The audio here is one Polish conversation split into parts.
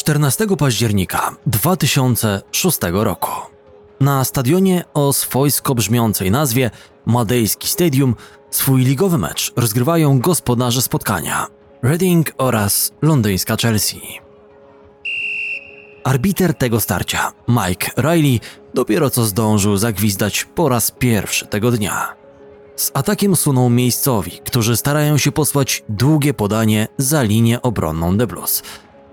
14 października 2006 roku na stadionie o swojsko brzmiącej nazwie Madejski Stadium swój ligowy mecz rozgrywają gospodarze spotkania Reading oraz londyńska Chelsea. Arbiter tego starcia, Mike Riley, dopiero co zdążył zagwizdać po raz pierwszy tego dnia. Z atakiem suną miejscowi, którzy starają się posłać długie podanie za linię obronną The Blues.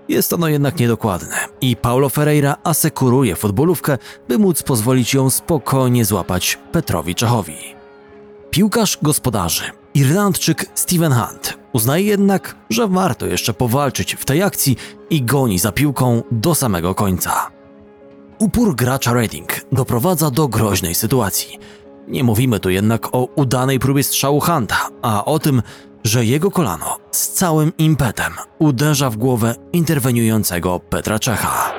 Jest ono jednak niedokładne i Paulo Ferreira asekuruje futbolówkę, by móc pozwolić ją spokojnie złapać Petrowi Czechowi. Piłkarz gospodarzy, Irlandczyk Steven Hunt, uznaje jednak, że warto jeszcze powalczyć w tej akcji i goni za piłką do samego końca. Upór gracza Reading doprowadza do groźnej sytuacji. Nie mówimy tu jednak o udanej próbie strzału Hunta, a o tym, że jego kolano z całym impetem uderza w głowę interweniującego Petra Czecha. Uh.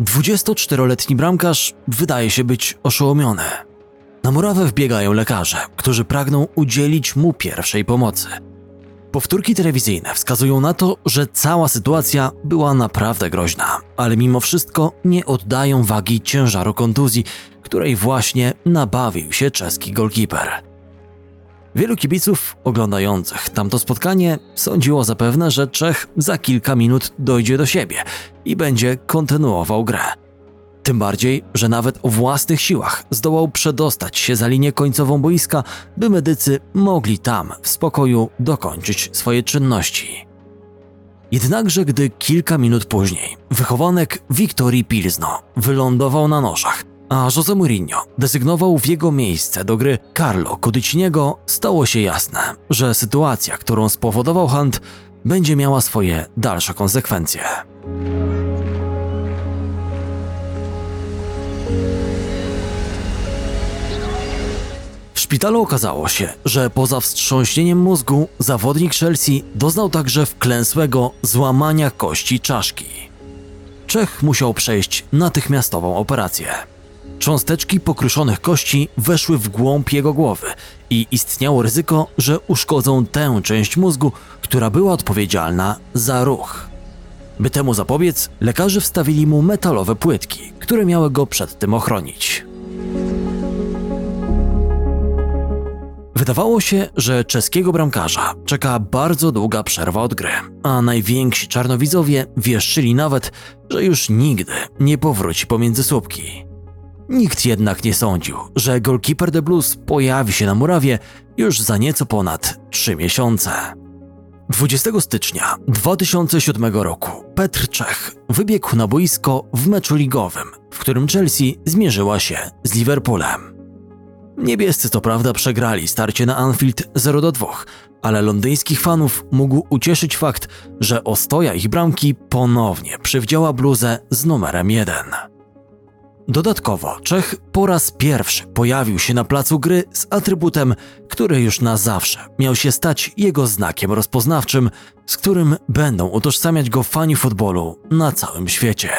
24-letni bramkarz wydaje się być oszołomiony. Na murawę wbiegają lekarze, którzy pragną udzielić mu pierwszej pomocy. Powtórki telewizyjne wskazują na to, że cała sytuacja była naprawdę groźna, ale mimo wszystko nie oddają wagi ciężaru kontuzji, której właśnie nabawił się czeski golkiper. Wielu kibiców oglądających tamto spotkanie sądziło zapewne, że Czech za kilka minut dojdzie do siebie i będzie kontynuował grę. Tym bardziej, że nawet o własnych siłach zdołał przedostać się za linię końcową boiska, by medycy mogli tam w spokoju dokończyć swoje czynności. Jednakże gdy kilka minut później wychowanek Wiktorii Pilzno wylądował na nożach, a Jose Mourinho desygnował w jego miejsce do gry Carlo Cudiciniego, stało się jasne, że sytuacja, którą spowodował Hunt, będzie miała swoje dalsze konsekwencje. Szpitalu okazało się, że poza wstrząśnieniem mózgu zawodnik Chelsea doznał także wklęsłego złamania kości czaszki. Czech musiał przejść natychmiastową operację. Cząsteczki pokruszonych kości weszły w głąb jego głowy i istniało ryzyko, że uszkodzą tę część mózgu, która była odpowiedzialna za ruch. By temu zapobiec, lekarze wstawili mu metalowe płytki, które miały go przed tym ochronić. Wydawało się, że czeskiego bramkarza czeka bardzo długa przerwa od gry, a najwięksi czarnowidzowie wieszczyli nawet, że już nigdy nie powróci pomiędzy słupki. Nikt jednak nie sądził, że golkiper The Blues pojawi się na murawie już za nieco ponad 3 miesiące. 20 stycznia 2007 roku Petr Czech wybiegł na boisko w meczu ligowym, w którym Chelsea zmierzyła się z Liverpoolem. Niebiescy co prawda przegrali starcie na Anfield 0 do 2, ale londyńskich fanów mógł ucieszyć fakt, że ostoja ich bramki ponownie przywdziała bluzę z numerem 1. Dodatkowo Czech po raz pierwszy pojawił się na placu gry z atrybutem, który już na zawsze miał się stać jego znakiem rozpoznawczym, z którym będą utożsamiać go fani futbolu na całym świecie.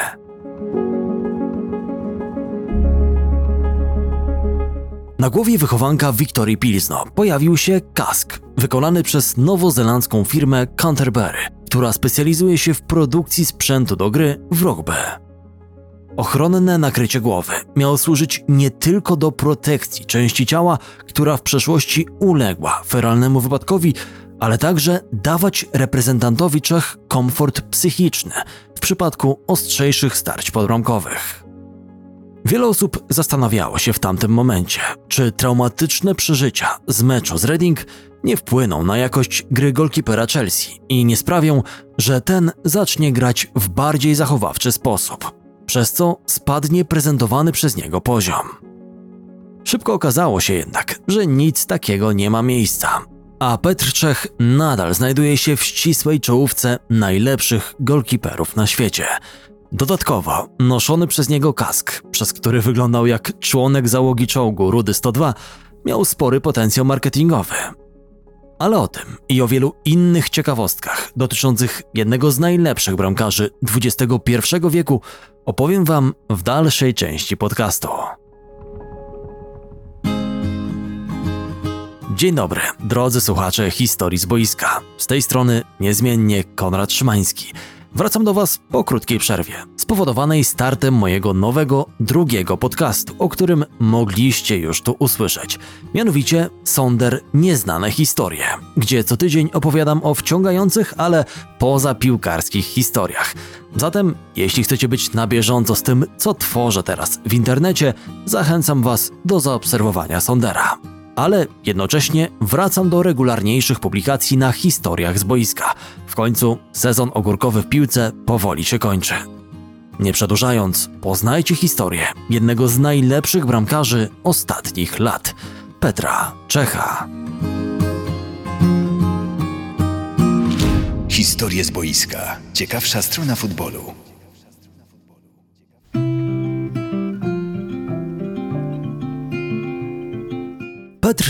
Na głowie wychowanka Wiktorii Pilzno pojawił się kask, wykonany przez nowozelandzką firmę Canterbury, która specjalizuje się w produkcji sprzętu do gry w rugby. Ochronne nakrycie głowy miało służyć nie tylko do protekcji części ciała, która w przeszłości uległa feralnemu wypadkowi, ale także dawać reprezentantowi Czech komfort psychiczny w przypadku ostrzejszych starć podbramkowych. Wiele osób zastanawiało się w tamtym momencie, czy traumatyczne przeżycia z meczu z Reading nie wpłyną na jakość gry golkipera Chelsea i nie sprawią, że ten zacznie grać w bardziej zachowawczy sposób, przez co spadnie prezentowany przez niego poziom. Szybko okazało się jednak, że nic takiego nie ma miejsca, a Petr Czech nadal znajduje się w ścisłej czołówce najlepszych golkiperów na świecie. Dodatkowo noszony przez niego kask, przez który wyglądał jak członek załogi czołgu Rudy 102, miał spory potencjał marketingowy. Ale o tym i o wielu innych ciekawostkach dotyczących jednego z najlepszych bramkarzy XXI wieku opowiem Wam w dalszej części podcastu. Dzień dobry, drodzy słuchacze historii z boiska. Z tej strony niezmiennie Konrad Szymański. Wracam do Was po krótkiej przerwie, spowodowanej startem mojego nowego, drugiego podcastu, o którym mogliście już tu usłyszeć. Mianowicie Sonder Nieznane Historie, gdzie co tydzień opowiadam o wciągających, ale poza piłkarskich historiach. Zatem, jeśli chcecie być na bieżąco z tym, co tworzę teraz w internecie, zachęcam Was do zaobserwowania Sondera ale jednocześnie wracam do regularniejszych publikacji na historiach z boiska. W końcu sezon ogórkowy w piłce powoli się kończy. Nie przedłużając, poznajcie historię jednego z najlepszych bramkarzy ostatnich lat Petra Czecha. Historie z boiska. Ciekawsza strona futbolu.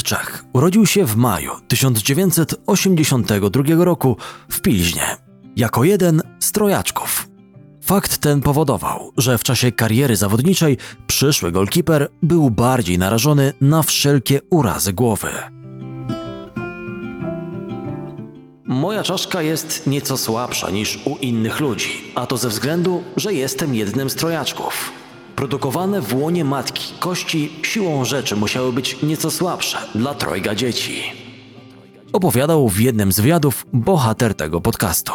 Czech urodził się w maju 1982 roku w Pilźnie jako jeden z trojaczków. Fakt ten powodował, że w czasie kariery zawodniczej przyszły golkiper był bardziej narażony na wszelkie urazy głowy. Moja czaszka jest nieco słabsza niż u innych ludzi, a to ze względu, że jestem jednym z trojaczków. Produkowane w łonie matki kości siłą rzeczy musiały być nieco słabsze dla trojga dzieci. Opowiadał w jednym z wywiadów bohater tego podcastu.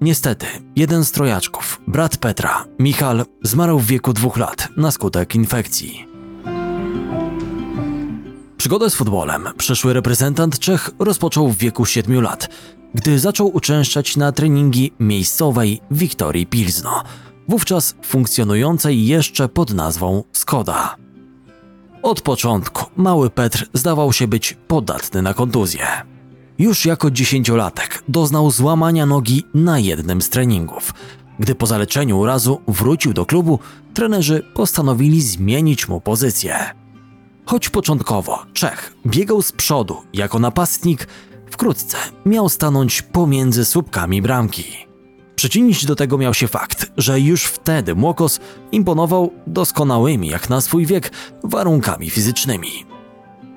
Niestety, jeden z trojaczków, brat Petra, Michal, zmarł w wieku dwóch lat na skutek infekcji. Przygodę z futbolem przyszły reprezentant Czech rozpoczął w wieku 7 lat, gdy zaczął uczęszczać na treningi miejscowej Wiktorii Pilzno, wówczas funkcjonującej jeszcze pod nazwą Skoda. Od początku mały Petr zdawał się być podatny na kontuzję. Już jako dziesięciolatek doznał złamania nogi na jednym z treningów. Gdy po zaleczeniu urazu wrócił do klubu, trenerzy postanowili zmienić mu pozycję. Choć początkowo Czech biegał z przodu jako napastnik, wkrótce miał stanąć pomiędzy słupkami bramki. Przyczynić do tego miał się fakt, że już wtedy Młokos imponował doskonałymi jak na swój wiek warunkami fizycznymi.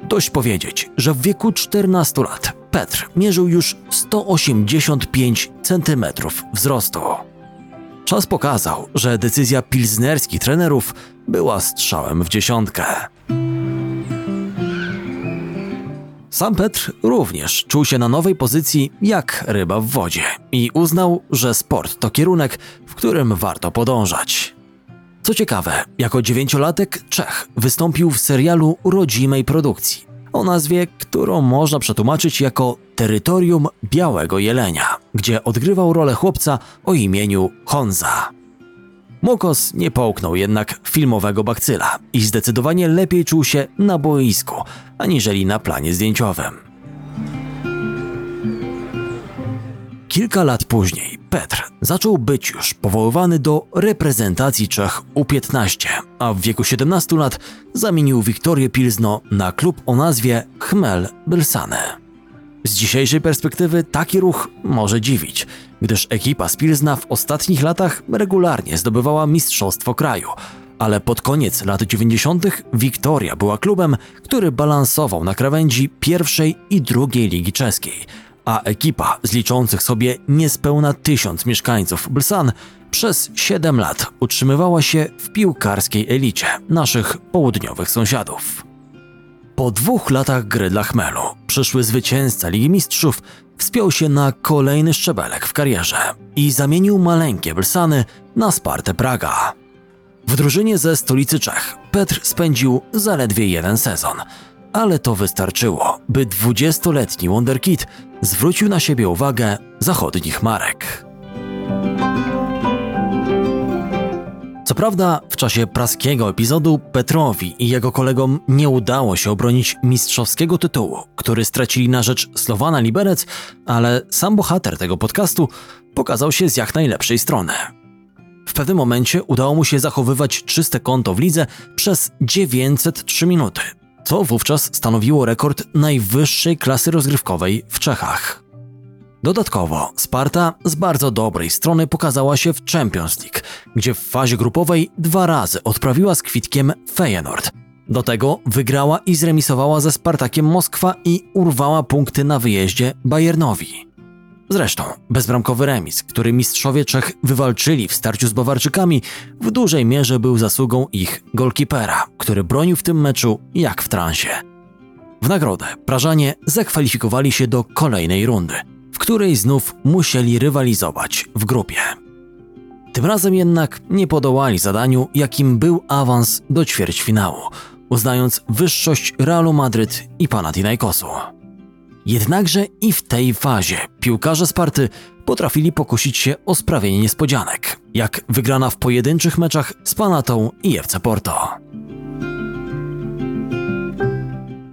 Dość powiedzieć, że w wieku 14 lat Petr mierzył już 185 cm wzrostu. Czas pokazał, że decyzja pilznerskich trenerów była strzałem w dziesiątkę. Sam Petr również czuł się na nowej pozycji jak ryba w wodzie i uznał, że sport to kierunek, w którym warto podążać. Co ciekawe, jako dziewięciolatek Czech wystąpił w serialu rodzimej produkcji o nazwie, którą można przetłumaczyć jako Terytorium Białego Jelenia, gdzie odgrywał rolę chłopca o imieniu Honza. Mokos nie połknął jednak filmowego bakcyla i zdecydowanie lepiej czuł się na boisku, aniżeli na planie zdjęciowym. Kilka lat później Petr zaczął być już powoływany do reprezentacji Czech U15, a w wieku 17 lat zamienił Wiktorię Pilzno na klub o nazwie Chmel Bylsane. Z dzisiejszej perspektywy taki ruch może dziwić, gdyż ekipa z Pilzna w ostatnich latach regularnie zdobywała mistrzostwo kraju, ale pod koniec lat 90. Wiktoria była klubem, który balansował na krawędzi pierwszej i drugiej ligi czeskiej, a ekipa z liczących sobie niespełna tysiąc mieszkańców Blsan przez 7 lat utrzymywała się w piłkarskiej elicie naszych południowych sąsiadów. Po dwóch latach gry dla Chmelu przyszły zwycięzca Ligi Mistrzów wspiął się na kolejny szczebelek w karierze i zamienił maleńkie Blsany na Spartę Praga. W drużynie ze stolicy Czech Petr spędził zaledwie jeden sezon, ale to wystarczyło, by 20-letni Wonderkid zwrócił na siebie uwagę zachodnich marek. Co prawda, w czasie praskiego epizodu Petrowi i jego kolegom nie udało się obronić mistrzowskiego tytułu, który stracili na rzecz Slowana Liberec, ale sam bohater tego podcastu pokazał się z jak najlepszej strony. W pewnym momencie udało mu się zachowywać czyste konto w lidze przez 903 minuty, co wówczas stanowiło rekord najwyższej klasy rozgrywkowej w Czechach. Dodatkowo Sparta z bardzo dobrej strony pokazała się w Champions League, gdzie w fazie grupowej dwa razy odprawiła z kwitkiem Feyenoord, Do tego wygrała i zremisowała ze Spartakiem Moskwa i urwała punkty na wyjeździe Bayernowi. Zresztą bezbramkowy remis, który mistrzowie Czech wywalczyli w starciu z Bawarczykami, w dużej mierze był zasługą ich golkipera, który bronił w tym meczu jak w transie. W nagrodę Prażanie zakwalifikowali się do kolejnej rundy, w której znów musieli rywalizować w grupie. Tym razem jednak nie podołali zadaniu, jakim był awans do ćwierćfinału, uznając wyższość Realu Madryt i Panathinaikosu. Jednakże i w tej fazie piłkarze Sparty potrafili pokusić się o sprawienie niespodzianek, jak wygrana w pojedynczych meczach z Panatą i FC Porto.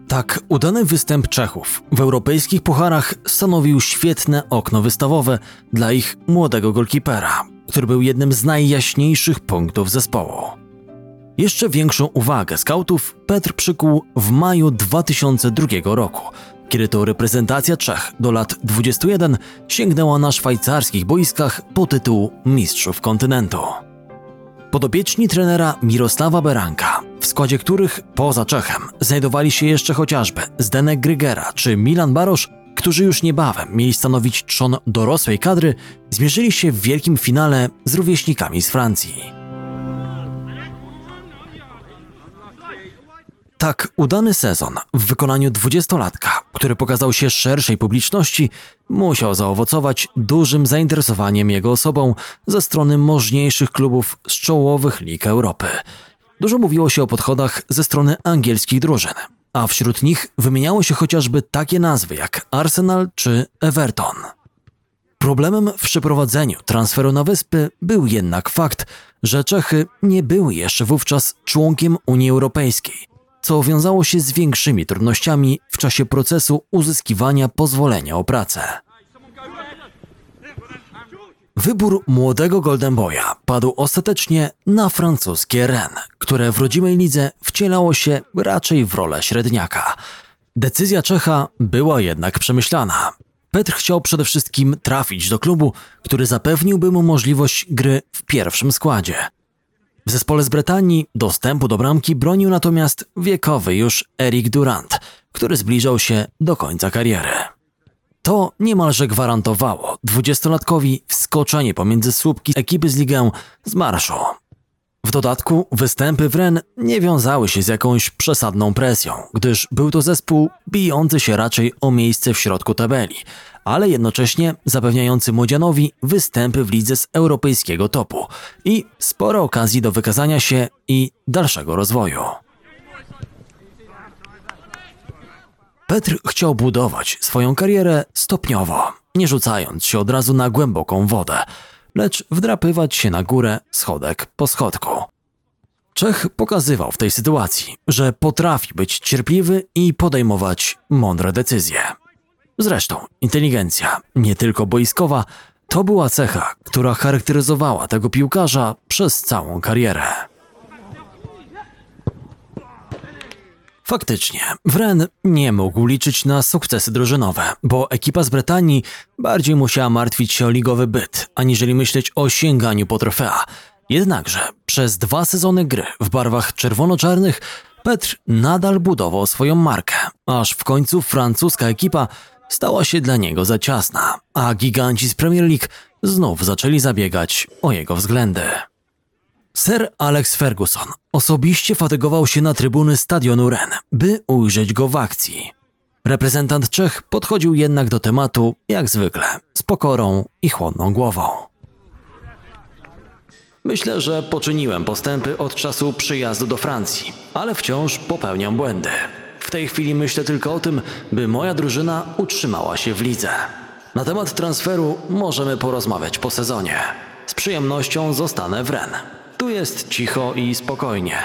Tak, udany występ Czechów w europejskich pucharach stanowił świetne okno wystawowe dla ich młodego golkipera, który był jednym z najjaśniejszych punktów zespołu. Jeszcze większą uwagę skautów Petr przykuł w maju 2002 roku, kiedy to reprezentacja Czech do lat 21 sięgnęła na szwajcarskich boiskach po tytuł Mistrzów Kontynentu. Podopieczni trenera Mirosława Beranka, w składzie których poza Czechem znajdowali się jeszcze chociażby Zdenek Grygera czy Milan Barosz, którzy już niebawem mieli stanowić trzon dorosłej kadry, zmierzyli się w wielkim finale z rówieśnikami z Francji. Tak udany sezon w wykonaniu dwudziestolatka, który pokazał się szerszej publiczności, musiał zaowocować dużym zainteresowaniem jego osobą ze strony możniejszych klubów z czołowych lig Europy. Dużo mówiło się o podchodach ze strony angielskich drużyn, a wśród nich wymieniało się chociażby takie nazwy jak Arsenal czy Everton. Problemem w przeprowadzeniu transferu na wyspy był jednak fakt, że Czechy nie były jeszcze wówczas członkiem Unii Europejskiej, co wiązało się z większymi trudnościami w czasie procesu uzyskiwania pozwolenia o pracę. Wybór młodego Golden Boya padł ostatecznie na francuskie Rennes, które w rodzimej lidze wcielało się raczej w rolę średniaka. Decyzja Czecha była jednak przemyślana. Petr chciał przede wszystkim trafić do klubu, który zapewniłby mu możliwość gry w pierwszym składzie. W zespole z Brytanii dostępu do bramki bronił natomiast wiekowy już Eric Durant, który zbliżał się do końca kariery. To niemalże gwarantowało dwudziestolatkowi wskoczenie pomiędzy słupki ekipy z ligę z marszu. W dodatku występy w Ren nie wiązały się z jakąś przesadną presją, gdyż był to zespół bijący się raczej o miejsce w środku tabeli, ale jednocześnie zapewniający młodzianowi występy w lidze z europejskiego topu i sporo okazji do wykazania się i dalszego rozwoju. Petr chciał budować swoją karierę stopniowo, nie rzucając się od razu na głęboką wodę, lecz wdrapywać się na górę schodek po schodku. Czech pokazywał w tej sytuacji, że potrafi być cierpliwy i podejmować mądre decyzje. Zresztą inteligencja, nie tylko boiskowa, to była cecha, która charakteryzowała tego piłkarza przez całą karierę. Faktycznie, Wren nie mógł liczyć na sukcesy drużynowe, bo ekipa z Brytanii bardziej musiała martwić się o ligowy byt, aniżeli myśleć o sięganiu po trofea. Jednakże przez dwa sezony gry w barwach czerwono-czarnych Petr nadal budował swoją markę, aż w końcu francuska ekipa stała się dla niego za ciasna, a giganci z Premier League znów zaczęli zabiegać o jego względy. Sir Alex Ferguson osobiście fatygował się na trybuny stadionu Ren, by ujrzeć go w akcji. Reprezentant Czech podchodził jednak do tematu, jak zwykle, z pokorą i chłodną głową. Myślę, że poczyniłem postępy od czasu przyjazdu do Francji, ale wciąż popełniam błędy. Tej chwili myślę tylko o tym, by moja drużyna utrzymała się w lidze. Na temat transferu możemy porozmawiać po sezonie. Z przyjemnością zostanę w Rennes. Tu jest cicho i spokojnie.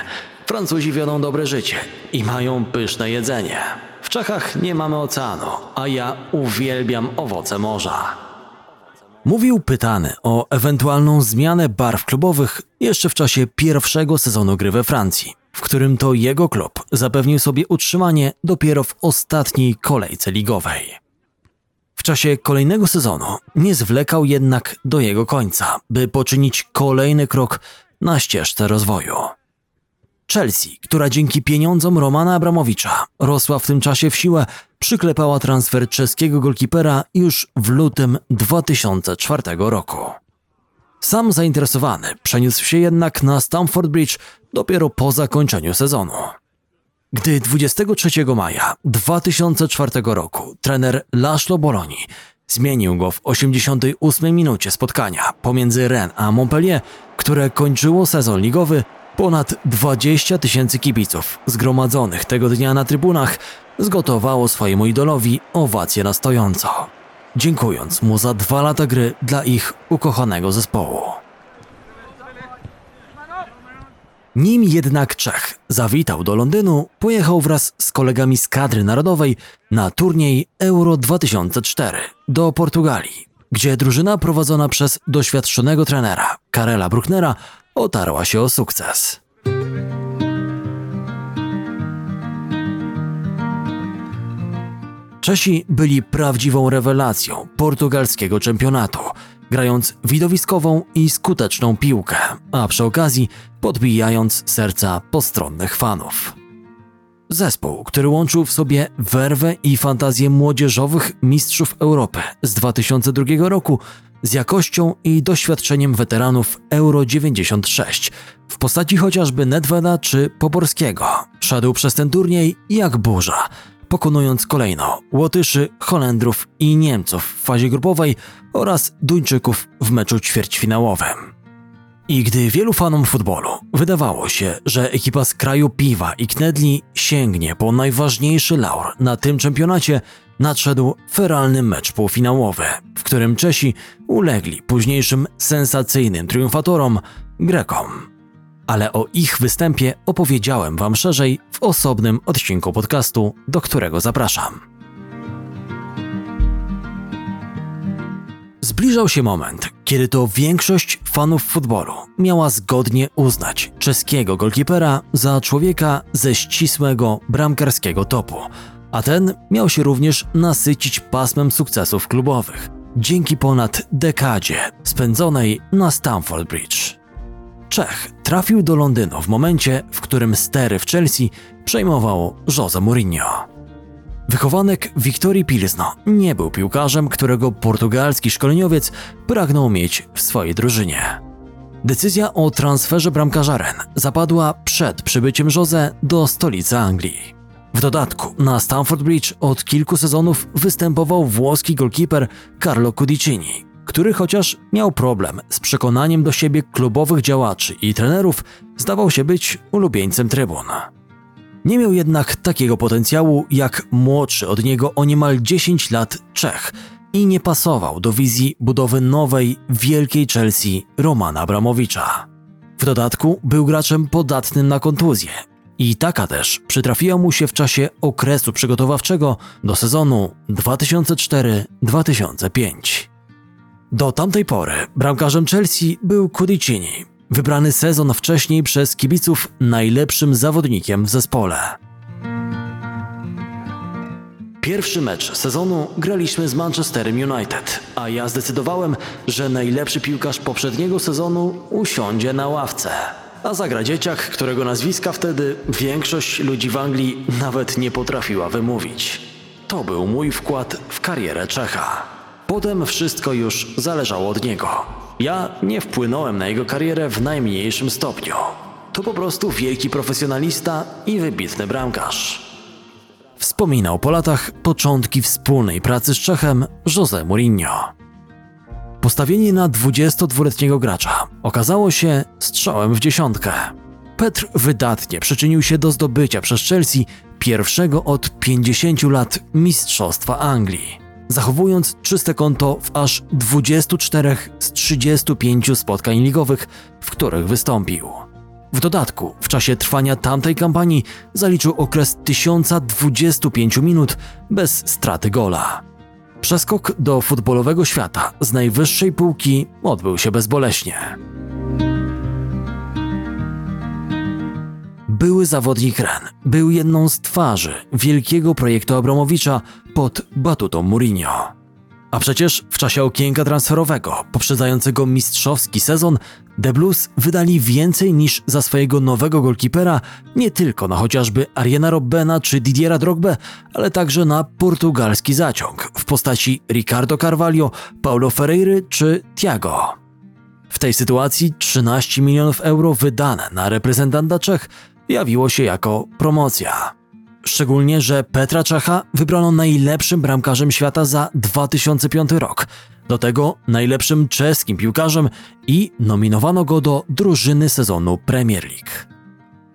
Francuzi wiodą dobre życie i mają pyszne jedzenie. W Czechach nie mamy oceanu, a ja uwielbiam owoce morza. Mówił pytany o ewentualną zmianę barw klubowych jeszcze w czasie pierwszego sezonu gry we Francji, w którym to jego klub zapewnił sobie utrzymanie dopiero w ostatniej kolejce ligowej. W czasie kolejnego sezonu nie zwlekał jednak do jego końca, by poczynić kolejny krok na ścieżce rozwoju. Chelsea, która dzięki pieniądzom Romana Abramowicza rosła w tym czasie w siłę, przyklepała transfer czeskiego golkipera już w lutym 2004 roku. Sam zainteresowany przeniósł się jednak na Stamford Bridge dopiero po zakończeniu sezonu. Gdy 23 maja 2004 roku trener Laszlo Boloni zmienił go w 88 minucie spotkania pomiędzy Rennes a Montpellier, które kończyło sezon ligowy, ponad 20 tysięcy kibiców zgromadzonych tego dnia na trybunach zgotowało swojemu idolowi owację na stojąco, dziękując mu za dwa lata gry dla ich ukochanego zespołu. Nim jednak Czech zawitał do Londynu, pojechał wraz z kolegami z kadry narodowej na turniej Euro 2004 do Portugalii, gdzie drużyna prowadzona przez doświadczonego trenera Karela Brucknera otarła się o sukces. Czesi byli prawdziwą rewelacją portugalskiego czempionatu, grając widowiskową i skuteczną piłkę, a przy okazji podbijając serca postronnych fanów. Zespół, który łączył w sobie werwę i fantazję młodzieżowych mistrzów Europy z 2002 roku z jakością i doświadczeniem weteranów Euro 96 w postaci chociażby Nedveda czy Poborskiego. Szedł przez ten turniej jak burza, pokonując kolejno Łotyszy, Holendrów i Niemców w fazie grupowej oraz Duńczyków w meczu ćwierćfinałowym. I gdy wielu fanom futbolu wydawało się, że ekipa z kraju piwa i knedli sięgnie po najważniejszy laur na tym czempionacie, nadszedł feralny mecz półfinałowy, w którym Czesi ulegli późniejszym sensacyjnym triumfatorom Grekom. Ale o ich występie opowiedziałem Wam szerzej w osobnym odcinku podcastu, do którego zapraszam. Zbliżał się moment, kiedy to większość fanów futbolu miała zgodnie uznać czeskiego golkipera za człowieka ze ścisłego bramkarskiego topu, a ten miał się również nasycić pasmem sukcesów klubowych dzięki ponad dekadzie spędzonej na Stamford Bridge. Czech trafił do Londynu w momencie, w którym stery w Chelsea przejmował Jose Mourinho. Wychowanek Wiktorii Pilsno nie był piłkarzem, którego portugalski szkoleniowiec pragnął mieć w swojej drużynie. Decyzja o transferze bramkarza Ren zapadła przed przybyciem Jose do stolicy Anglii. W dodatku na Stamford Bridge od kilku sezonów występował włoski golkiper Carlo Cudicini, który chociaż miał problem z przekonaniem do siebie klubowych działaczy i trenerów, zdawał się być ulubieńcem trybun. Nie miał jednak takiego potencjału jak młodszy od niego o niemal 10 lat Czech i nie pasował do wizji budowy nowej, wielkiej Chelsea Romana Abramowicza. W dodatku był graczem podatnym na kontuzję i taka też przytrafiła mu się w czasie okresu przygotowawczego do sezonu 2004-2005. Do tamtej pory bramkarzem Chelsea był Cudicini, wybrany sezon wcześniej przez kibiców najlepszym zawodnikiem w zespole. Pierwszy mecz sezonu graliśmy z Manchesterem United, a ja zdecydowałem, że najlepszy piłkarz poprzedniego sezonu usiądzie na ławce. A zagra dzieciak, którego nazwiska wtedy większość ludzi w Anglii nawet nie potrafiła wymówić. To był mój wkład w karierę Czecha. Potem wszystko już zależało od niego. Ja nie wpłynąłem na jego karierę w najmniejszym stopniu. To po prostu wielki profesjonalista i wybitny bramkarz. Wspominał po latach początki wspólnej pracy z Czechem José Mourinho. Postawienie na 22-letniego gracza okazało się strzałem w dziesiątkę. Petr wydatnie przyczynił się do zdobycia przez Chelsea pierwszego od 50 lat Mistrzostwa Anglii, zachowując czyste konto w aż 24 z 35 spotkań ligowych, w których wystąpił. W dodatku, w czasie trwania tamtej kampanii zaliczył okres 1025 minut bez straty gola. Przeskok do futbolowego świata z najwyższej półki odbył się bezboleśnie. Były zawodnik Ren był jedną z twarzy wielkiego projektu Abramowicza pod batutą Mourinho. A przecież w czasie okienka transferowego poprzedzającego mistrzowski sezon The Blues wydali więcej niż za swojego nowego golkipera nie tylko na chociażby Ariana Robbena czy Didiera Drogbę, ale także na portugalski zaciąg w postaci Ricardo Carvalho, Paulo Ferreira czy Thiago. W tej sytuacji 13 milionów euro wydane na reprezentanta Czech jawiło się jako promocja. Szczególnie, że Petra Czecha wybrano najlepszym bramkarzem świata za 2005 rok, do tego najlepszym czeskim piłkarzem i nominowano go do drużyny sezonu Premier League.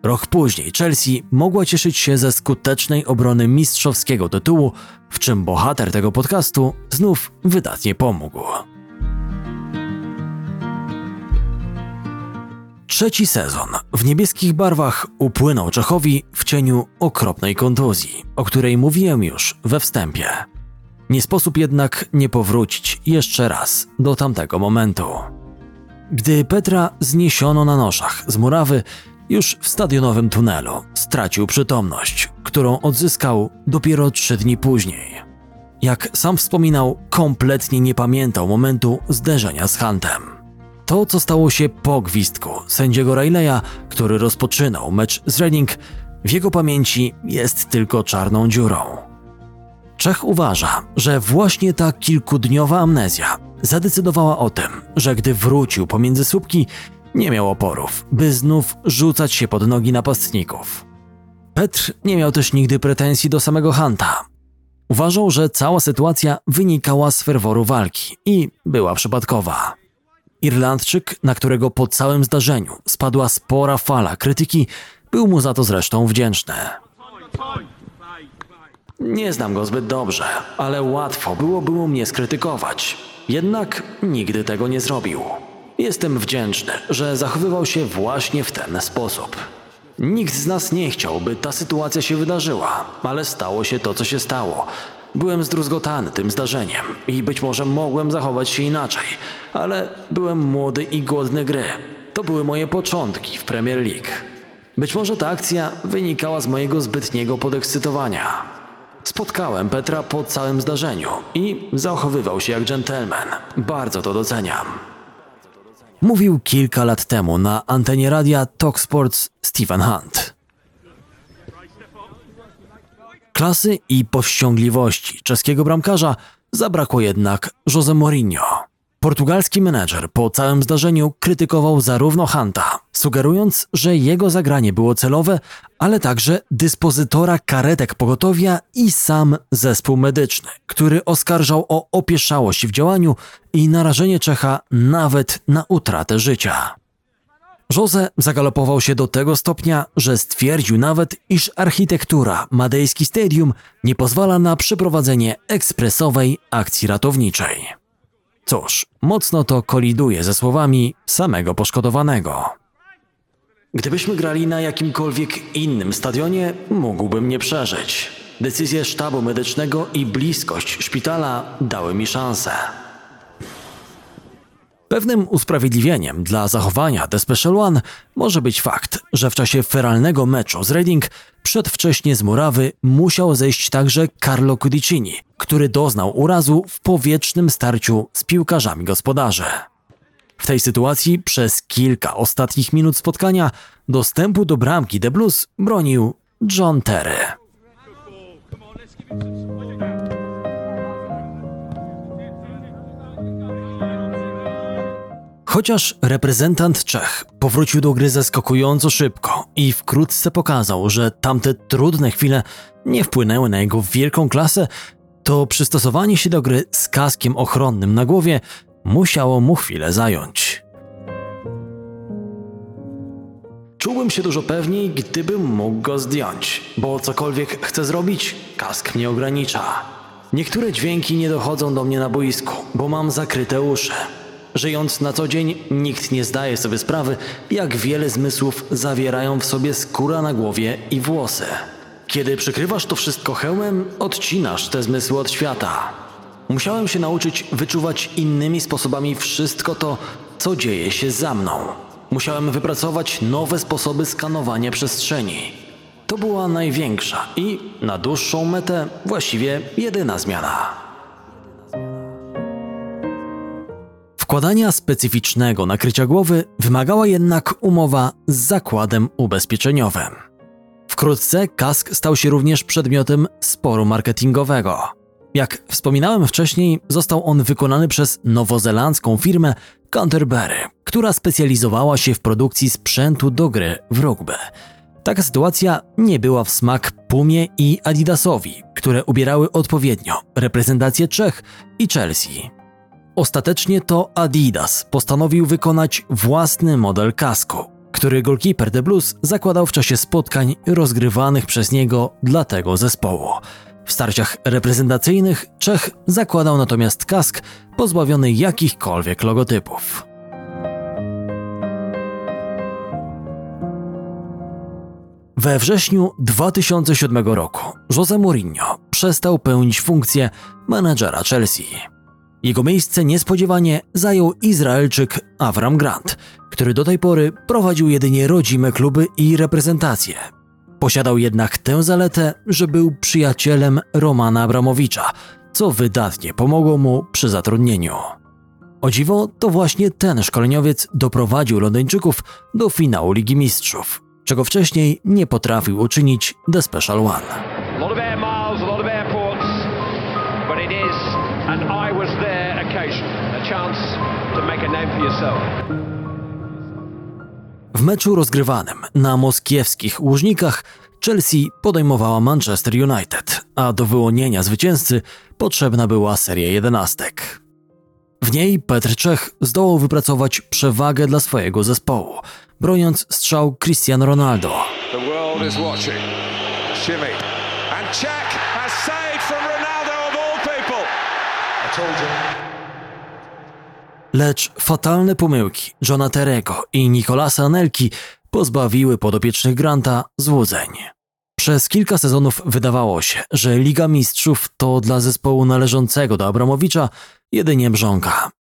Rok później Chelsea mogła cieszyć się ze skutecznej obrony mistrzowskiego tytułu, w czym bohater tego podcastu znów wydatnie pomógł. Trzeci sezon w niebieskich barwach upłynął Czechowi w cieniu okropnej kontuzji, o której mówiłem już we wstępie. Nie sposób jednak nie powrócić jeszcze raz do tamtego momentu. Gdy Petra zniesiono na noszach z murawy, już w stadionowym tunelu stracił przytomność, którą odzyskał dopiero trzy dni później. Jak sam wspominał, kompletnie nie pamiętał momentu zderzenia z Huntem. To, co stało się po gwizdku sędziego Rileya, który rozpoczynał mecz z Reading, w jego pamięci jest tylko czarną dziurą. Czech uważa, że właśnie ta kilkudniowa amnezja zadecydowała o tym, że gdy wrócił pomiędzy słupki, nie miał oporów, by znów rzucać się pod nogi napastników. Petr nie miał też nigdy pretensji do samego Hanta. Uważał, że cała sytuacja wynikała z ferworu walki i była przypadkowa. Irlandczyk, na którego po całym zdarzeniu spadła spora fala krytyki, był mu za to zresztą wdzięczny. Nie znam go zbyt dobrze, ale łatwo było było mnie skrytykować. Jednak nigdy tego nie zrobił. Jestem wdzięczny, że zachowywał się właśnie w ten sposób. Nikt z nas nie chciał, by ta sytuacja się wydarzyła, ale stało się to, co się stało. Byłem zdruzgotany tym zdarzeniem i być może mogłem zachować się inaczej, ale byłem młody i głodny gry. To były moje początki w Premier League. Być może ta akcja wynikała z mojego zbytniego podekscytowania. Spotkałem Petra po całym zdarzeniu i zachowywał się jak dżentelmen. Bardzo to doceniam. Mówił kilka lat temu na antenie radia Talk Sports Stephen Hunt. Klasy i powściągliwości czeskiego bramkarza zabrakło jednak Jose Mourinho. Portugalski menedżer po całym zdarzeniu krytykował zarówno Hanta, sugerując, że jego zagranie było celowe, ale także dyspozytora karetek pogotowia i sam zespół medyczny, który oskarżał o opieszałość w działaniu i narażenie Czecha nawet na utratę życia. Jose zagalopował się do tego stopnia, że stwierdził nawet, iż architektura Madejski Stadium nie pozwala na przeprowadzenie ekspresowej akcji ratowniczej. Cóż, mocno to koliduje ze słowami samego poszkodowanego. Gdybyśmy grali na jakimkolwiek innym stadionie, mógłbym nie przeżyć. Decyzje sztabu medycznego i bliskość szpitala dały mi szansę. Pewnym usprawiedliwieniem dla zachowania The Special One może być fakt, że w czasie feralnego meczu z Reading przedwcześnie z murawy musiał zejść także Carlo Cudicini, który doznał urazu w powietrznym starciu z piłkarzami gospodarzy. W tej sytuacji przez kilka ostatnich minut spotkania dostępu do bramki The Blues bronił John Terry. Chociaż reprezentant Czech powrócił do gry zaskakująco szybko i wkrótce pokazał, że tamte trudne chwile nie wpłynęły na jego wielką klasę, to przystosowanie się do gry z kaskiem ochronnym na głowie musiało mu chwilę zająć. Czułbym się dużo pewniej, gdybym mógł go zdjąć, bo cokolwiek chcę zrobić, kask mnie ogranicza. Niektóre dźwięki nie dochodzą do mnie na boisku, bo mam zakryte uszy. Żyjąc na co dzień, nikt nie zdaje sobie sprawy, jak wiele zmysłów zawierają w sobie skóra na głowie i włosy. Kiedy przykrywasz to wszystko hełmem, odcinasz te zmysły od świata. Musiałem się nauczyć wyczuwać innymi sposobami wszystko to, co dzieje się za mną. Musiałem wypracować nowe sposoby skanowania przestrzeni. To była największa i na dłuższą metę właściwie jedyna zmiana. Wkładania specyficznego nakrycia głowy wymagała jednak umowa z zakładem ubezpieczeniowym. Wkrótce kask stał się również przedmiotem sporu marketingowego. Jak wspominałem wcześniej, został on wykonany przez nowozelandzką firmę Canterbury, która specjalizowała się w produkcji sprzętu do gry w rugby. Taka sytuacja nie była w smak Pumie i Adidasowi, które ubierały odpowiednio reprezentację Czech i Chelsea. Ostatecznie to Adidas postanowił wykonać własny model kasku, który golkiper The Blues zakładał w czasie spotkań rozgrywanych przez niego dla tego zespołu. W starciach reprezentacyjnych Czech zakładał natomiast kask pozbawiony jakichkolwiek logotypów. We wrześniu 2007 roku Jose Mourinho przestał pełnić funkcję menedżera Chelsea. Jego miejsce niespodziewanie zajął Izraelczyk Avram Grant, który do tej pory prowadził jedynie rodzime kluby i reprezentacje. Posiadał jednak tę zaletę, że był przyjacielem Romana Abramowicza, co wydatnie pomogło mu przy zatrudnieniu. O dziwo, to właśnie ten szkoleniowiec doprowadził Londyńczyków do finału Ligi Mistrzów, czego wcześniej nie potrafił uczynić The Special One. W meczu rozgrywanym na moskiewskich Łużnikach Chelsea podejmowała Manchester United, a do wyłonienia zwycięzcy potrzebna była seria jedenastek. W niej Petr Czech zdołał wypracować przewagę dla swojego zespołu, broniąc strzał Cristiano Ronaldo. The Lecz fatalne pomyłki Johna Terego i Nicolasa Anelki pozbawiły podopiecznych Granta złudzeń. Przez kilka sezonów wydawało się, że Liga Mistrzów to dla zespołu należącego do Abramowicza jedynie mrzonka.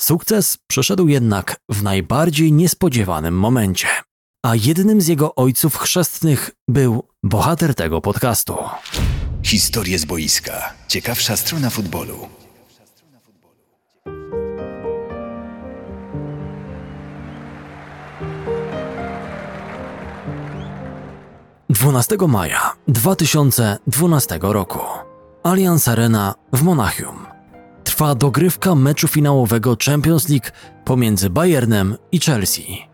Sukces przyszedł jednak w najbardziej niespodziewanym momencie, a jednym z jego ojców chrzestnych był bohater tego podcastu. Historie z boiska. Ciekawsza strona futbolu. 12 maja 2012 roku. Allianz Arena w Monachium. Trwa dogrywka meczu finałowego Champions League pomiędzy Bayernem i Chelsea.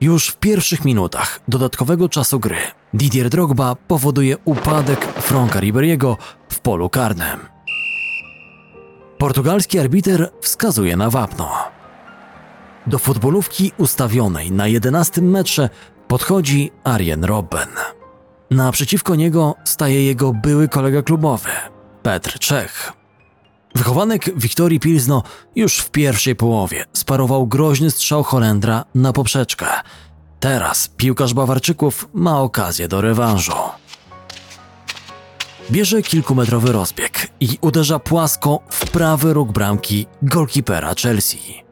Już w pierwszych minutach dodatkowego czasu gry Didier Drogba powoduje upadek Franka Riberiego w polu karnym. Portugalski arbiter wskazuje na wapno. Do futbolówki ustawionej na 11 metrze podchodzi Arjen Robben. Naprzeciwko niego staje jego były kolega klubowy, Petr Czech. Wychowanek Wiktorii Pilzno już w pierwszej połowie sparował groźny strzał Holendra na poprzeczkę. Teraz piłkarz Bawarczyków ma okazję do rewanżu. Bierze kilkumetrowy rozbieg i uderza płasko w prawy róg bramki golkipera Chelsea.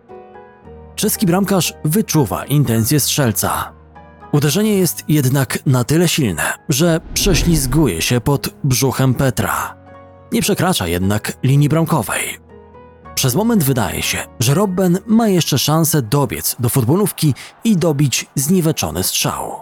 Czeski bramkarz wyczuwa intencje strzelca. Uderzenie jest jednak na tyle silne, że prześlizguje się pod brzuchem Petra. Nie przekracza jednak linii bramkowej. Przez moment wydaje się, że Robben ma jeszcze szansę dobiec do futbolówki i dobić zniweczony strzał.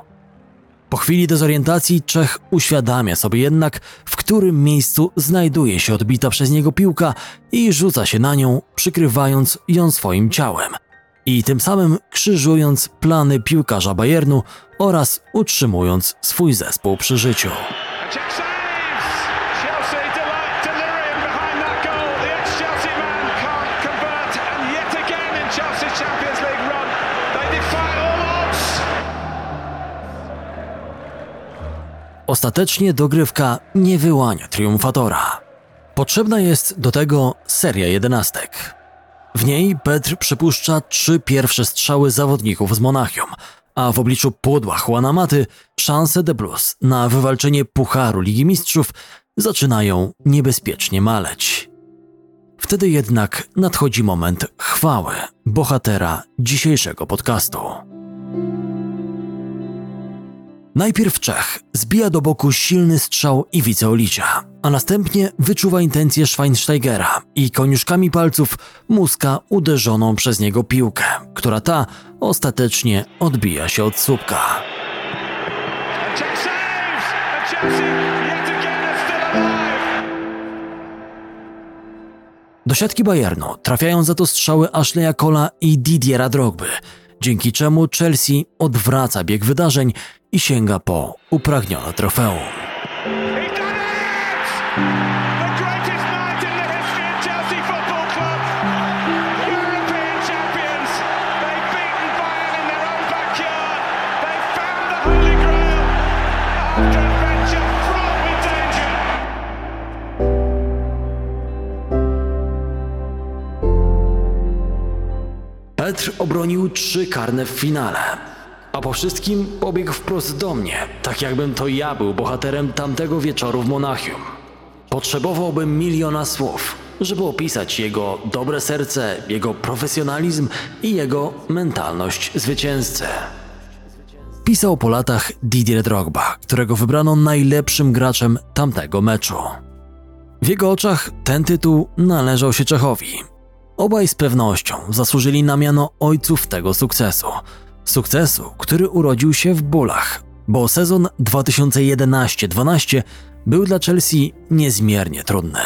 Po chwili dezorientacji Czech uświadamia sobie jednak, w którym miejscu znajduje się odbita przez niego piłka i rzuca się na nią, przykrywając ją swoim ciałem – i tym samym krzyżując plany piłkarza Bayernu oraz utrzymując swój zespół przy życiu. Ostatecznie dogrywka nie wyłania triumfatora. Potrzebna jest do tego seria jedenastek. W niej Petr przypuszcza trzy pierwsze strzały zawodników z Monachium, a w obliczu pudła Juana Maty szanse The Blues na wywalczenie Pucharu Ligi Mistrzów zaczynają niebezpiecznie maleć. Wtedy jednak nadchodzi moment chwały bohatera dzisiejszego podcastu. Najpierw Czech zbija do boku silny strzał Iwice Olicia, a następnie wyczuwa intencje Schweinsteigera i koniuszkami palców muska uderzoną przez niego piłkę, która ta ostatecznie odbija się od słupka. Do siatki Bayernu trafiają za to strzały Ashleya Cola i Didiera Drogby, dzięki czemu Chelsea odwraca bieg wydarzeń i sięga po upragnione trofeum. Petr obronił trzy karne w finale, a po wszystkim pobiegł wprost do mnie, tak jakbym to ja był bohaterem tamtego wieczoru w Monachium. Potrzebowałbym miliona słów, żeby opisać jego dobre serce, jego profesjonalizm i jego mentalność zwycięzcy. Pisał po latach Didier Drogba, którego wybrano najlepszym graczem tamtego meczu. W jego oczach ten tytuł należał się Czechowi. Obaj z pewnością zasłużyli na miano ojców tego sukcesu. Sukcesu, który urodził się w bólach, bo sezon 2011-12 był dla Chelsea niezmiernie trudny.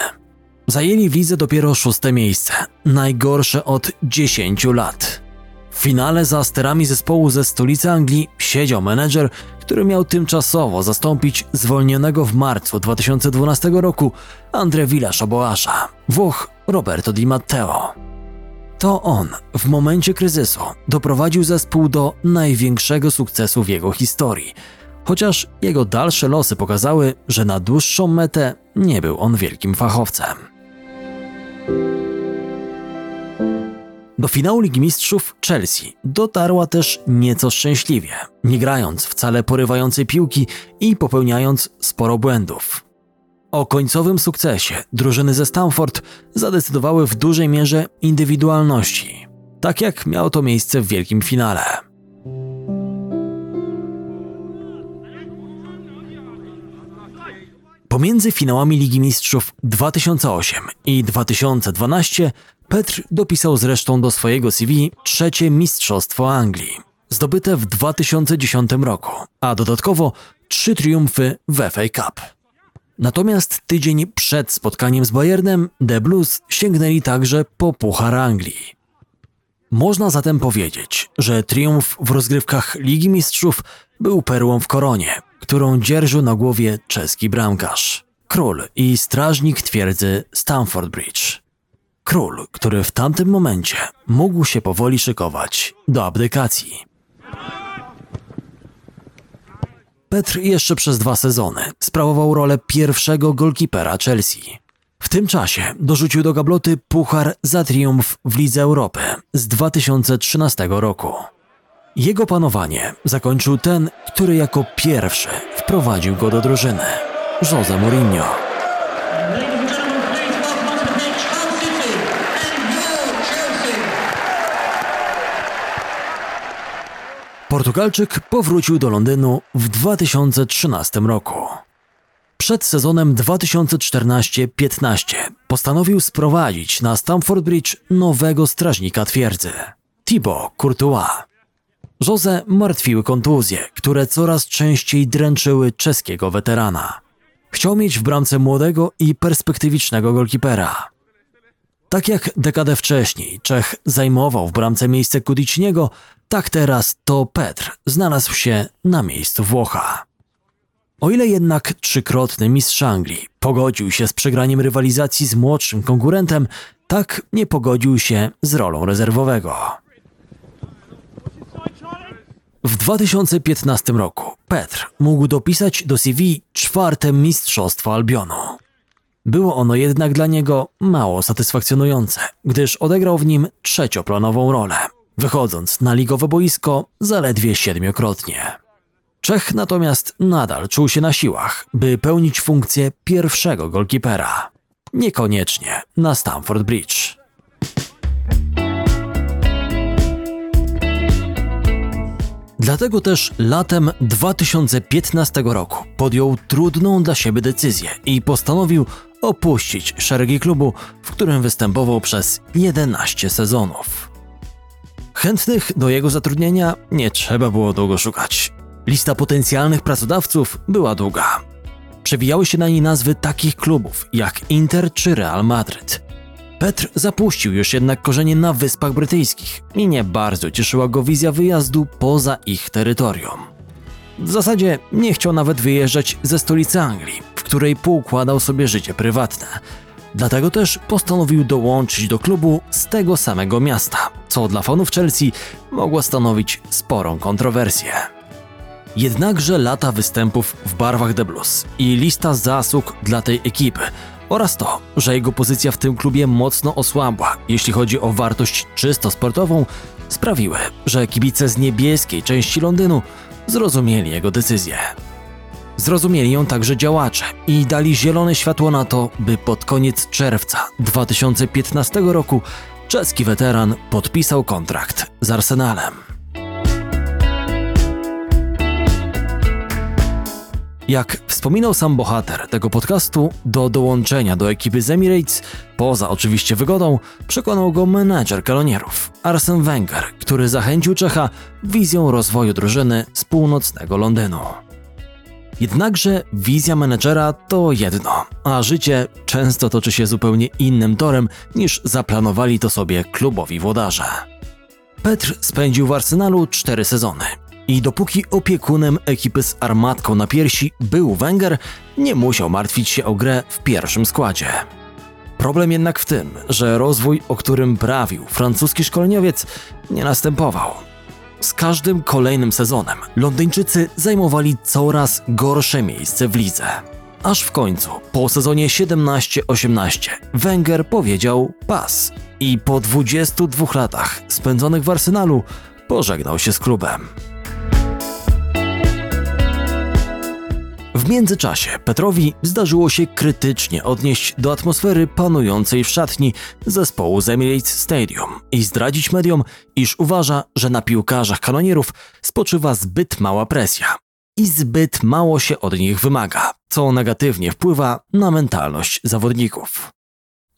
Zajęli w lidze dopiero szóste miejsce, najgorsze od 10 lat. W finale za sterami zespołu ze stolicy Anglii siedział menedżer, który miał tymczasowo zastąpić zwolnionego w marcu 2012 roku André Villas-Oboasza, Włoch Roberto Di Matteo. To on w momencie kryzysu doprowadził zespół do największego sukcesu w jego historii, chociaż jego dalsze losy pokazały, że na dłuższą metę nie był on wielkim fachowcem. Do finału Ligi Mistrzów Chelsea dotarła też nieco szczęśliwie, nie grając wcale porywającej piłki i popełniając sporo błędów. O końcowym sukcesie drużyny ze Stamford zadecydowały w dużej mierze indywidualności, tak jak miało to miejsce w wielkim finale. Pomiędzy finałami Ligi Mistrzów 2008 i 2012 Petr dopisał zresztą do swojego CV trzecie Mistrzostwo Anglii, zdobyte w 2010 roku, a dodatkowo trzy triumfy w FA Cup. Natomiast tydzień przed spotkaniem z Bayernem The Blues sięgnęli także po Puchar Anglii. Można zatem powiedzieć, że triumf w rozgrywkach Ligi Mistrzów był perłą w koronie, którą dzierżył na głowie czeski bramkarz. Król i strażnik twierdzy Stamford Bridge. Król, który w tamtym momencie mógł się powoli szykować do abdykacji. Petr jeszcze przez dwa sezony sprawował rolę pierwszego golkipera Chelsea. W tym czasie dorzucił do gabloty puchar za triumf w Lidze Europy z 2013 roku. Jego panowanie zakończył ten, który jako pierwszy wprowadził go do drużyny Jose Mourinho. Portugalczyk powrócił do Londynu w 2013 roku. Przed sezonem 2014-15 postanowił sprowadzić na Stamford Bridge nowego strażnika twierdzy Thibaut Courtois. Jose martwiły kontuzje, które coraz częściej dręczyły czeskiego weterana. Chciał mieć w bramce młodego i perspektywicznego golkipera. Tak jak dekadę wcześniej Czech zajmował w bramce miejsce Kudiciniego, tak teraz to Petr znalazł się na miejscu Włocha. O ile jednak trzykrotny mistrz Anglii pogodził się z przegraniem rywalizacji z młodszym konkurentem, tak nie pogodził się z rolą rezerwowego. W 2015 roku Petr mógł dopisać do CV czwarte mistrzostwo Albionu. Było ono jednak dla niego mało satysfakcjonujące, gdyż odegrał w nim trzecioplanową rolę, wychodząc na ligowe boisko zaledwie siedmiokrotnie. Czech natomiast nadal czuł się na siłach, by pełnić funkcję pierwszego golkipera. Niekoniecznie na Stamford Bridge. Dlatego też latem 2015 roku podjął trudną dla siebie decyzję i postanowił opuścić szeregi klubu, w którym występował przez 11 sezonów. Chętnych do jego zatrudnienia nie trzeba było długo szukać. Lista potencjalnych pracodawców była długa. Przewijały się na niej nazwy takich klubów jak Inter czy Real Madryt. Petr zapuścił już jednak korzenie na Wyspach Brytyjskich i nie bardzo cieszyła go wizja wyjazdu poza ich terytorium. W zasadzie nie chciał nawet wyjeżdżać ze stolicy Anglii, w której poukładał sobie życie prywatne. Dlatego też postanowił dołączyć do klubu z tego samego miasta, co dla fanów Chelsea mogło stanowić sporą kontrowersję. Jednakże lata występów w barwach The Blues i lista zasług dla tej ekipy oraz to, że jego pozycja w tym klubie mocno osłabła, jeśli chodzi o wartość czysto sportową, sprawiły, że kibice z niebieskiej części Londynu zrozumieli jego decyzję. Zrozumieli ją także działacze i dali zielone światło na to, by pod koniec czerwca 2015 roku czeski weteran podpisał kontrakt z Arsenalem. Jak wspominał sam bohater tego podcastu, do dołączenia do ekipy z Emirates, poza oczywiście wygodą, przekonał go menedżer kalonierów, Arsene Wenger, który zachęcił Czecha wizją rozwoju drużyny z północnego Londynu. Jednakże wizja menedżera to jedno, a życie często toczy się zupełnie innym torem niż zaplanowali to sobie klubowi włodarze. Petr spędził w Arsenalu cztery sezony i dopóki opiekunem ekipy z armatką na piersi był Wenger, nie musiał martwić się o grę w pierwszym składzie. Problem jednak w tym, że rozwój, o którym prawił francuski szkoleniowiec, nie następował. Z każdym kolejnym sezonem Londyńczycy zajmowali coraz gorsze miejsce w lidze. Aż w końcu, po sezonie 17-18, Wenger powiedział pas i po 22 latach spędzonych w Arsenalu pożegnał się z klubem. W międzyczasie Petrowi zdarzyło się krytycznie odnieść do atmosfery panującej w szatni zespołu z Emirates Stadium i zdradzić mediom, iż uważa, że na piłkarzach kanonierów spoczywa zbyt mała presja i zbyt mało się od nich wymaga, co negatywnie wpływa na mentalność zawodników.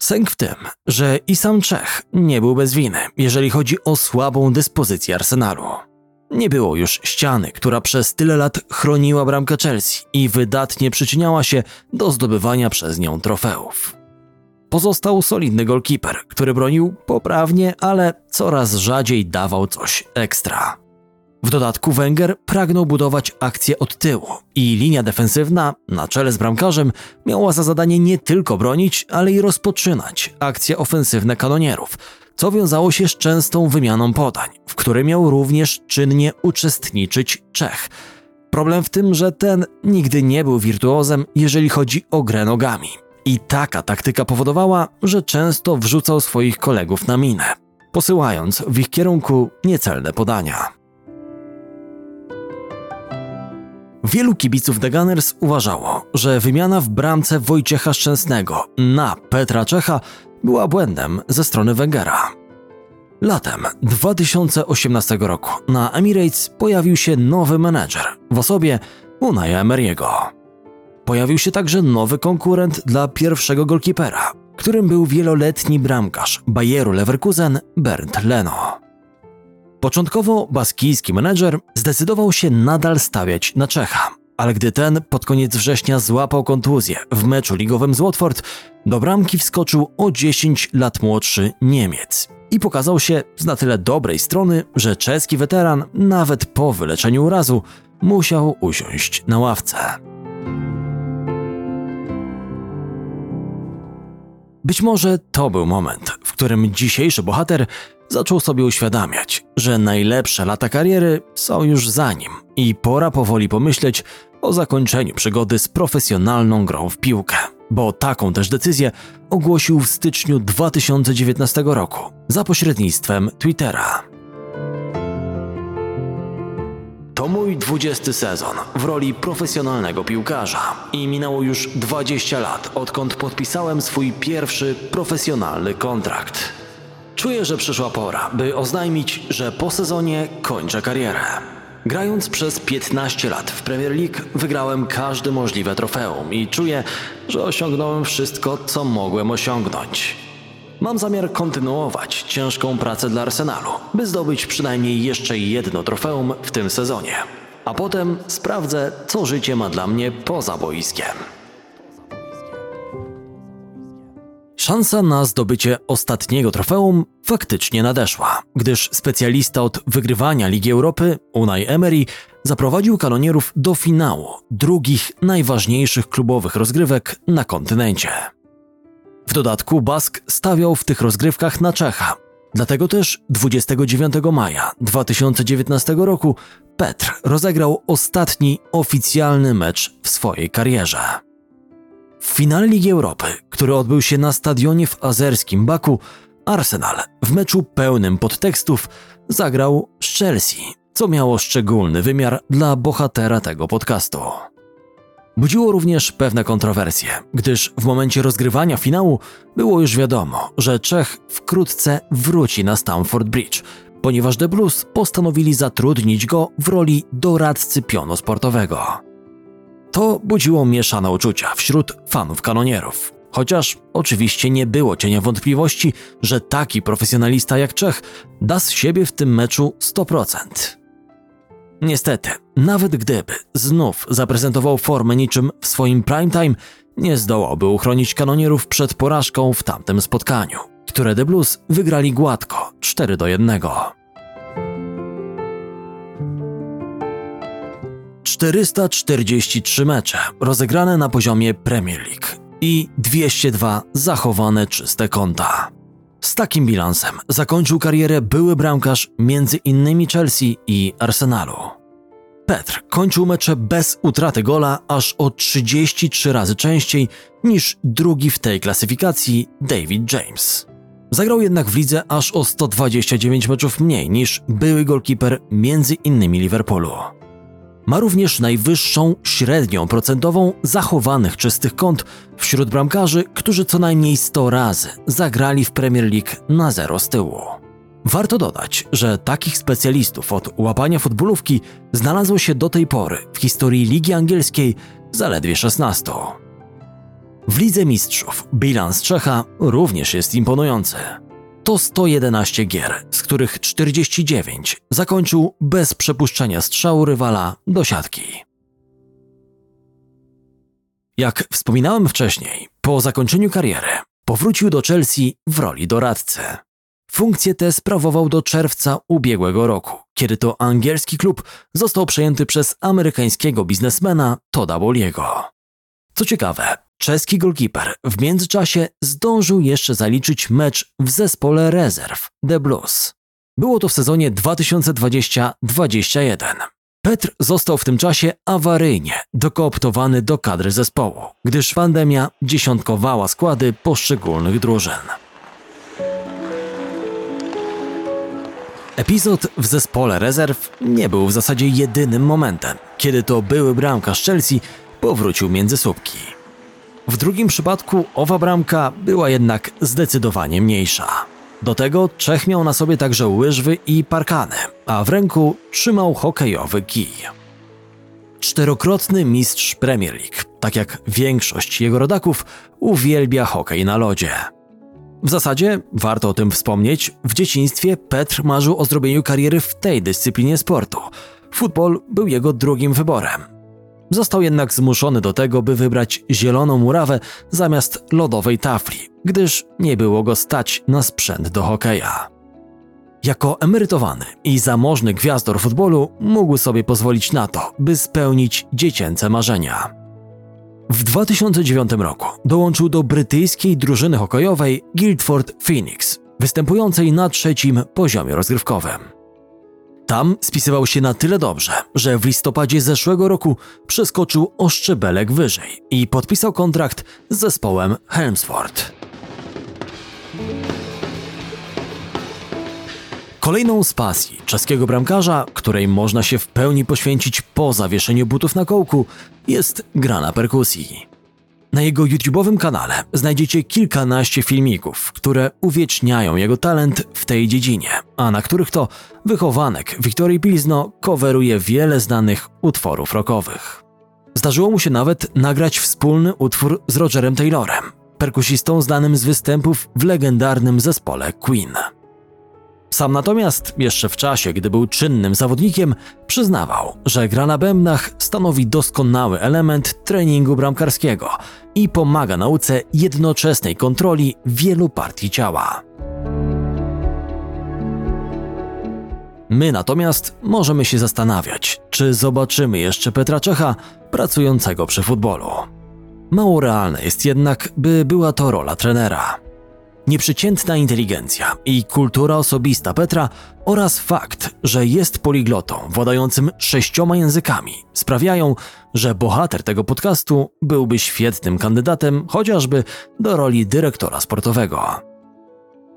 Sęk w tym, że i sam Czech nie był bez winy, jeżeli chodzi o słabą dyspozycję Arsenalu. Nie było już ściany, która przez tyle lat chroniła bramkę Chelsea i wydatnie przyczyniała się do zdobywania przez nią trofeów. Pozostał solidny golkiper, który bronił poprawnie, ale coraz rzadziej dawał coś ekstra. W dodatku Wenger pragnął budować akcję od tyłu i linia defensywna na czele z bramkarzem miała za zadanie nie tylko bronić, ale i rozpoczynać akcje ofensywne kanonierów, co wiązało się z częstą wymianą podań, w której miał również czynnie uczestniczyć Czech. Problem w tym, że ten nigdy nie był wirtuozem, jeżeli chodzi o grę nogami. I taka taktyka powodowała, że często wrzucał swoich kolegów na minę, posyłając w ich kierunku niecelne podania. Wielu kibiców The Gunners uważało, że wymiana w bramce Wojciecha Szczęsnego na Petra Czecha była błędem ze strony Wengera. Latem 2018 roku na Emirates pojawił się nowy menedżer w osobie Unai'a Emery'ego. Pojawił się także nowy konkurent dla pierwszego golkipera, którym był wieloletni bramkarz Bayeru Leverkusen Bernd Leno. Początkowo baskijski menedżer zdecydował się nadal stawiać na Czecha, ale gdy ten pod koniec września złapał kontuzję w meczu ligowym z Watford, do bramki wskoczył o 10 lat młodszy Niemiec i pokazał się z na tyle dobrej strony, że czeski weteran nawet po wyleczeniu urazu musiał usiąść na ławce. Być może to był moment, w którym dzisiejszy bohater zaczął sobie uświadamiać, że najlepsze lata kariery są już za nim i pora powoli pomyśleć o zakończeniu przygody z profesjonalną grą w piłkę. Bo taką też decyzję ogłosił w styczniu 2019 roku za pośrednictwem Twittera. To mój 20 sezon w roli profesjonalnego piłkarza i minęło już 20 lat, odkąd podpisałem swój pierwszy profesjonalny kontrakt. Czuję, że przyszła pora, by oznajmić, że po sezonie kończę karierę. Grając przez 15 lat w Premier League, wygrałem każde możliwe trofeum i czuję, że osiągnąłem wszystko, co mogłem osiągnąć. Mam zamiar kontynuować ciężką pracę dla Arsenalu, by zdobyć przynajmniej jeszcze jedno trofeum w tym sezonie. A potem sprawdzę, co życie ma dla mnie poza boiskiem. Szansa na zdobycie ostatniego trofeum faktycznie nadeszła, gdyż specjalista od wygrywania Ligi Europy, Unai Emery, zaprowadził kanonierów do finału drugich najważniejszych klubowych rozgrywek na kontynencie. W dodatku Bask stawiał w tych rozgrywkach na Czecha. Dlatego też 29 maja 2019 roku Petr rozegrał ostatni oficjalny mecz w swojej karierze. W finale Ligi Europy, który odbył się na stadionie w azerskim Baku, Arsenal w meczu pełnym podtekstów zagrał z Chelsea, co miało szczególny wymiar dla bohatera tego podcastu. Budziło również pewne kontrowersje, gdyż w momencie rozgrywania finału było już wiadomo, że Czech wkrótce wróci na Stamford Bridge, ponieważ The Blues postanowili zatrudnić go w roli doradcy pionu sportowego. To budziło mieszane uczucia wśród fanów kanonierów. Chociaż oczywiście nie było cienia wątpliwości, że taki profesjonalista jak Czech da z siebie w tym meczu 100%. Niestety, nawet gdyby znów zaprezentował formę niczym w swoim prime time, nie zdołałby uchronić kanonierów przed porażką w tamtym spotkaniu, które The Blues wygrali gładko 4 do 1. 443 mecze rozegrane na poziomie Premier League i 202 zachowane czyste konta. Z takim bilansem zakończył karierę były bramkarz między innymi Chelsea i Arsenalu. Petr kończył mecze bez utraty gola aż o 33 razy częściej niż drugi w tej klasyfikacji David James. Zagrał jednak w lidze aż o 129 meczów mniej niż były golkiper między innymi Liverpoolu. Ma również najwyższą średnią procentową zachowanych czystych kąt wśród bramkarzy, którzy co najmniej 100 razy zagrali w Premier League na zero z tyłu. Warto dodać, że takich specjalistów od łapania futbolówki znalazło się do tej pory w historii Ligi Angielskiej zaledwie 16. W Lidze Mistrzów bilans Czecha również jest imponujący. To 111 gier, z których 49 zakończył bez przepuszczenia strzału rywala do siatki. Jak wspominałem wcześniej, po zakończeniu kariery powrócił do Chelsea w roli doradcy. Funkcję tę sprawował do czerwca ubiegłego roku, kiedy to angielski klub został przejęty przez amerykańskiego biznesmena Toda Boliego. Co ciekawe, czeski golkiper w międzyczasie zdążył jeszcze zaliczyć mecz w zespole rezerw The Blues. Było to w sezonie 2020-21. Petr został w tym czasie awaryjnie dokooptowany do kadry zespołu, gdyż pandemia dziesiątkowała składy poszczególnych drużyn. Epizod w zespole rezerw nie był w zasadzie jedynym momentem, kiedy to były bramkarz Chelsea powrócił między słupki. W drugim przypadku owa bramka była jednak zdecydowanie mniejsza. Do tego Czech miał na sobie także łyżwy i parkany, a w ręku trzymał hokejowy kij. Czterokrotny mistrz Premier League, tak jak większość jego rodaków, uwielbia hokej na lodzie. W zasadzie, warto o tym wspomnieć, w dzieciństwie Petr marzył o zrobieniu kariery w tej dyscyplinie sportu. Futbol był jego drugim wyborem. Został jednak zmuszony do tego, by wybrać zieloną murawę zamiast lodowej tafli, gdyż nie było go stać na sprzęt do hokeja. Jako emerytowany i zamożny gwiazdor futbolu mógł sobie pozwolić na to, by spełnić dziecięce marzenia. W 2009 roku dołączył do brytyjskiej drużyny hokejowej Guildford Phoenix, występującej na trzecim poziomie rozgrywkowym. Tam spisywał się na tyle dobrze, że w listopadzie zeszłego roku przeskoczył o szczebelek wyżej i podpisał kontrakt z zespołem Helmsford. Kolejną z pasji czeskiego bramkarza, której można się w pełni poświęcić po zawieszeniu butów na kołku, jest gra na perkusji. Na jego YouTube'owym kanale znajdziecie kilkanaście filmików, które uwieczniają jego talent w tej dziedzinie, a na których to wychowanek Wiktorii Pilzno coveruje wiele znanych utworów rockowych. Zdarzyło mu się nawet nagrać wspólny utwór z Rogerem Taylorem, perkusistą znanym z występów w legendarnym zespole Queen. Sam natomiast, jeszcze w czasie, gdy był czynnym zawodnikiem, przyznawał, że gra na bębnach stanowi doskonały element treningu bramkarskiego i pomaga nauce jednoczesnej kontroli wielu partii ciała. My natomiast możemy się zastanawiać, czy zobaczymy jeszcze Petra Czecha pracującego przy futbolu. Mało realne jest jednak, by była to rola trenera. Nieprzeciętna inteligencja i kultura osobista Petra oraz fakt, że jest poliglotą władającym sześcioma językami sprawiają, że bohater tego podcastu byłby świetnym kandydatem chociażby do roli dyrektora sportowego.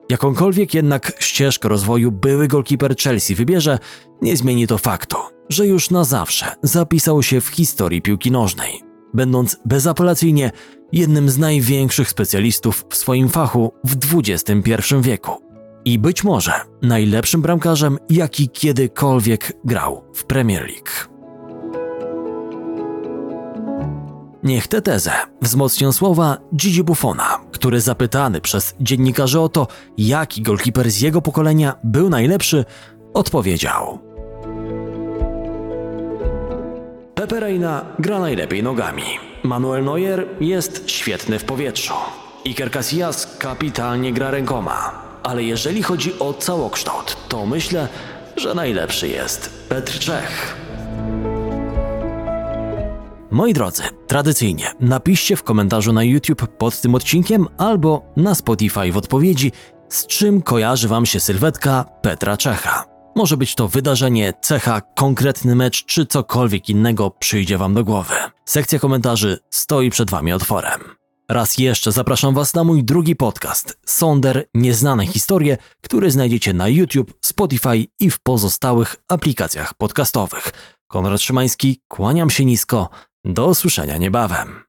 Jakąkolwiek jednak ścieżkę rozwoju były golkiper Chelsea wybierze, nie zmieni to faktu, że już na zawsze zapisał się w historii piłki nożnej, będąc bezapelacyjnie jednym z największych specjalistów w swoim fachu w XXI wieku i być może najlepszym bramkarzem, jaki kiedykolwiek grał w Premier League. Niech tę tezę wzmocnią słowa Gigi Buffona, który zapytany przez dziennikarzy o to, jaki golkiper z jego pokolenia był najlepszy, odpowiedział: Pepe Reina gra najlepiej nogami. Manuel Neuer jest świetny w powietrzu. Iker Casillas kapitalnie gra rękoma. Ale jeżeli chodzi o całokształt, to myślę, że najlepszy jest Petr Czech. Moi drodzy, tradycyjnie napiszcie w komentarzu na YouTube pod tym odcinkiem albo na Spotify w odpowiedzi, z czym kojarzy Wam się sylwetka Petra Czecha. Może być to wydarzenie, cecha, konkretny mecz czy cokolwiek innego przyjdzie Wam do głowy. Sekcja komentarzy stoi przed Wami otworem. Raz jeszcze zapraszam Was na mój drugi podcast Sonder Nieznane Historie, który znajdziecie na YouTube, Spotify i w pozostałych aplikacjach podcastowych. Konrad Szymański, kłaniam się nisko. Do usłyszenia niebawem.